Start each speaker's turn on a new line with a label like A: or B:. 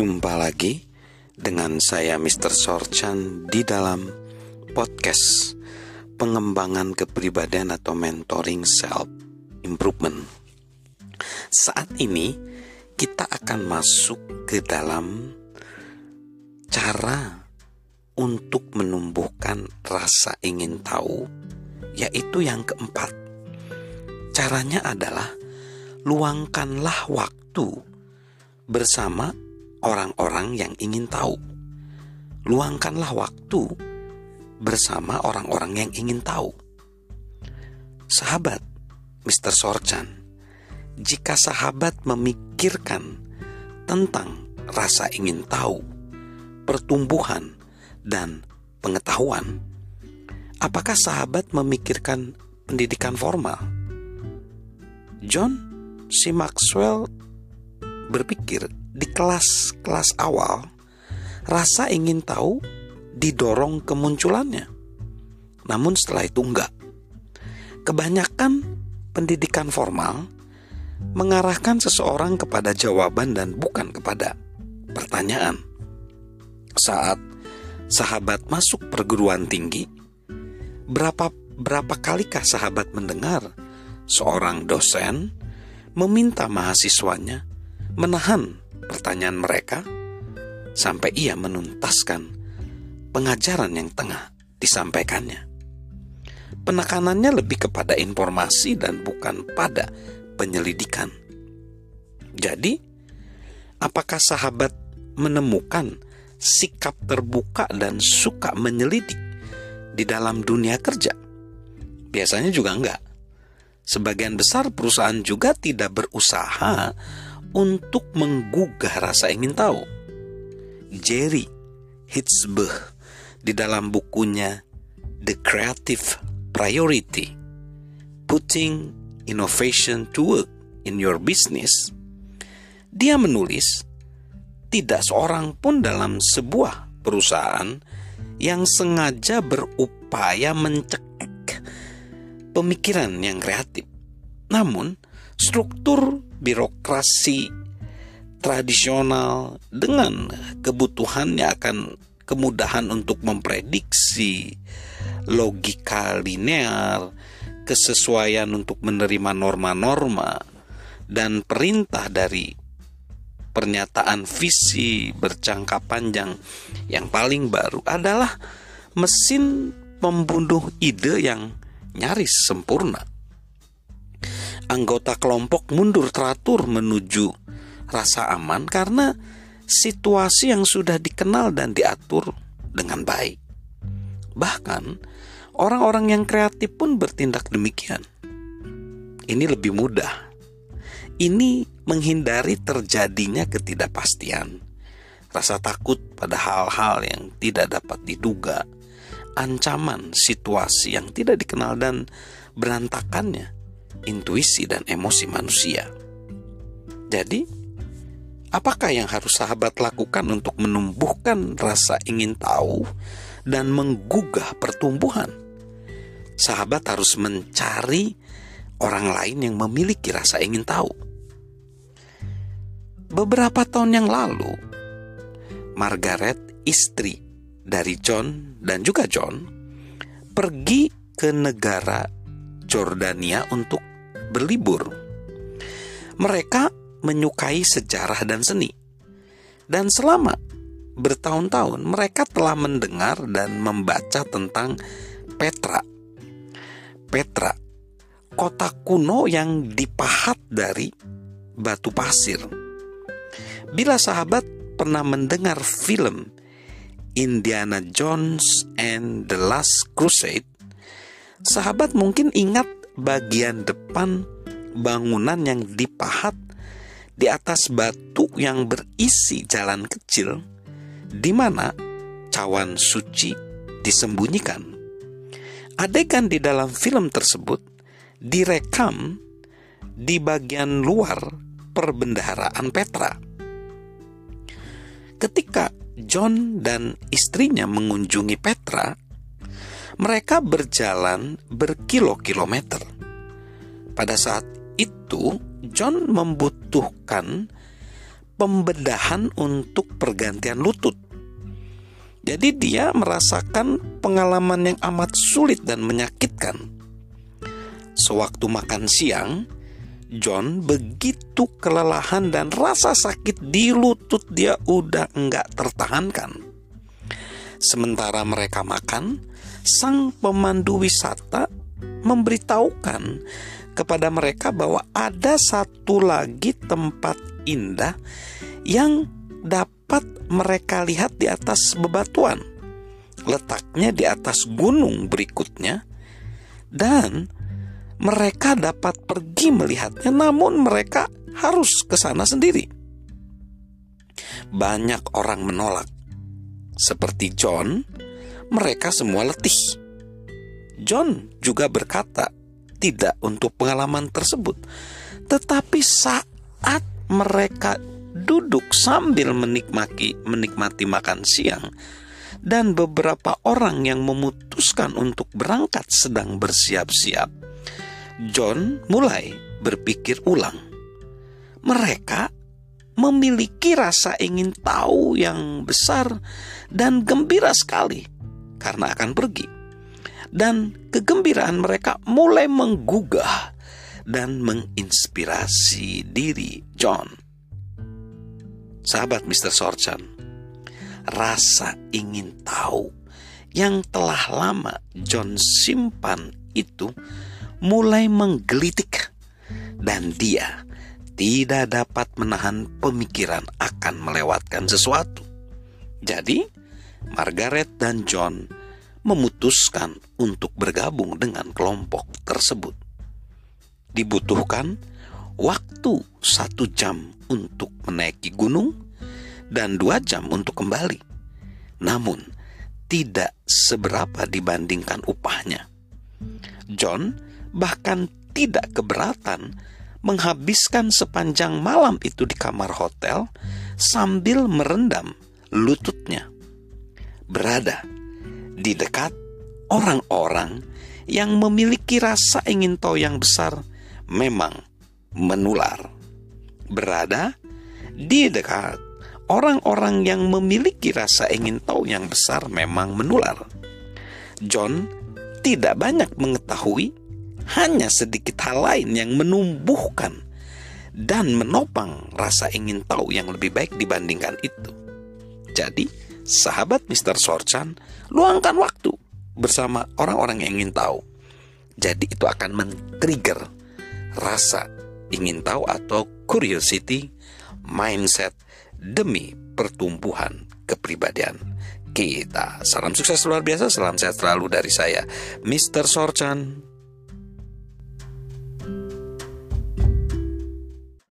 A: Jumpa lagi dengan saya Mr. Sorchan di dalam podcast pengembangan kepribadian atau mentoring self improvement. Saat ini kita akan masuk ke dalam cara untuk menumbuhkan rasa ingin tahu, yaitu yang keempat. Caranya adalah luangkanlah waktu bersama orang-orang yang ingin tahu. Luangkanlah waktu bersama orang-orang yang ingin tahu. Sahabat, Mr. Sorchan, jika sahabat memikirkan tentang rasa ingin tahu, pertumbuhan, dan pengetahuan, apakah sahabat memikirkan pendidikan formal? John C. Maxwell berpikir di kelas-kelas awal, rasa ingin tahu didorong kemunculannya. Namun setelah itu enggak. Kebanyakan pendidikan formal mengarahkan seseorang kepada jawaban dan bukan kepada pertanyaan. Saat sahabat masuk perguruan tinggi, berapa berapa kalikah sahabat mendengar seorang dosen meminta mahasiswanya menahan pertanyaan mereka sampai ia menuntaskan pengajaran yang tengah disampaikannya. Penekanannya lebih kepada informasi dan bukan pada penyelidikan. Jadi, apakah sahabat menemukan sikap terbuka dan suka menyelidik di dalam dunia kerja? Biasanya juga enggak. Sebagian besar perusahaan juga tidak berusaha untuk menggugah rasa ingin tahu. Jerry Hitzberg di dalam bukunya The Creative Priority Putting Innovation to Work in Your Business dia menulis tidak seorang pun dalam sebuah perusahaan yang sengaja berupaya mencekik pemikiran yang kreatif. Namun, struktur birokrasi tradisional dengan kebutuhannya akan kemudahan untuk memprediksi logika linear, kesesuaian untuk menerima norma-norma dan perintah dari pernyataan visi berjangka panjang. Yang paling baru adalah mesin pembunuh ide yang nyaris sempurna anggota kelompok mundur teratur menuju rasa aman karena situasi yang sudah dikenal dan diatur dengan baik. Bahkan, orang-orang yang kreatif pun bertindak demikian. Ini lebih mudah. Ini menghindari terjadinya ketidakpastian, rasa takut pada hal-hal yang tidak dapat diduga, ancaman situasi yang tidak dikenal dan berantakannya intuisi dan emosi manusia. Jadi, apakah yang harus sahabat lakukan untuk menumbuhkan rasa ingin tahu dan menggugah pertumbuhan? Sahabat harus mencari orang lain yang memiliki rasa ingin tahu. Beberapa tahun yang lalu, Margaret, istri dari John dan juga John, pergi ke negara Jordania untuk berlibur. Mereka menyukai sejarah dan seni. Dan selama bertahun-tahun mereka telah mendengar dan membaca tentang Petra. Petra, kota kuno yang dipahat dari batu pasir. Bila sahabat pernah mendengar film Indiana Jones and the Last Crusade, sahabat mungkin ingat bagian depan bangunan yang dipahat di atas batu yang berisi jalan kecil di mana cawan suci disembunyikan. Adegan di dalam film tersebut direkam di bagian luar perbendaharaan Petra. Ketika John dan istrinya mengunjungi Petra, mereka berjalan berkilo-kilometer. Pada saat itu, John membutuhkan pembedahan untuk pergantian lutut. Jadi dia merasakan pengalaman yang amat sulit dan menyakitkan. Sewaktu makan siang, John begitu kelelahan dan rasa sakit di lutut dia udah enggak tertahankan. Sementara mereka makan, sang pemandu wisata memberitahukan kepada mereka bahwa ada satu lagi tempat indah yang dapat mereka lihat di atas bebatuan. Letaknya di atas gunung berikutnya, dan mereka dapat pergi melihatnya, namun mereka harus ke sana sendiri. Banyak orang menolak, seperti John. Mereka semua letih. John juga berkata tidak untuk pengalaman tersebut, tetapi saat mereka duduk sambil menikmati menikmati makan siang dan beberapa orang yang memutuskan untuk berangkat sedang bersiap-siap John mulai berpikir ulang. Mereka memiliki rasa ingin tahu yang besar dan gembira sekali karena akan pergi. Dan kegembiraan mereka mulai menggugah dan menginspirasi diri John. Sahabat Mr. Sorchan, rasa ingin tahu yang telah lama John simpan itu mulai menggelitik dan dia tidak dapat menahan pemikiran akan melewatkan sesuatu. Jadi, Margaret dan John memutuskan untuk bergabung dengan kelompok tersebut. Dibutuhkan waktu satu jam untuk menaiki gunung dan dua jam untuk kembali. Namun, tidak seberapa dibandingkan upahnya. John bahkan tidak keberatan menghabiskan sepanjang malam itu di kamar hotel sambil merendam lututnya. Berada di dekat orang-orang yang memiliki rasa ingin tahu yang besar memang menular. Berada di dekat orang-orang yang memiliki rasa ingin tahu yang besar memang menular. John tidak banyak mengetahui hanya sedikit hal lain yang menumbuhkan dan menopang rasa ingin tahu yang lebih baik dibandingkan itu. Jadi, sahabat Mr. Sorchan, luangkan waktu bersama orang-orang yang ingin tahu. Jadi itu akan men-trigger rasa ingin tahu atau curiosity mindset demi pertumbuhan kepribadian kita. Salam sukses luar biasa, salam sehat selalu dari saya, Mr. Sorchan.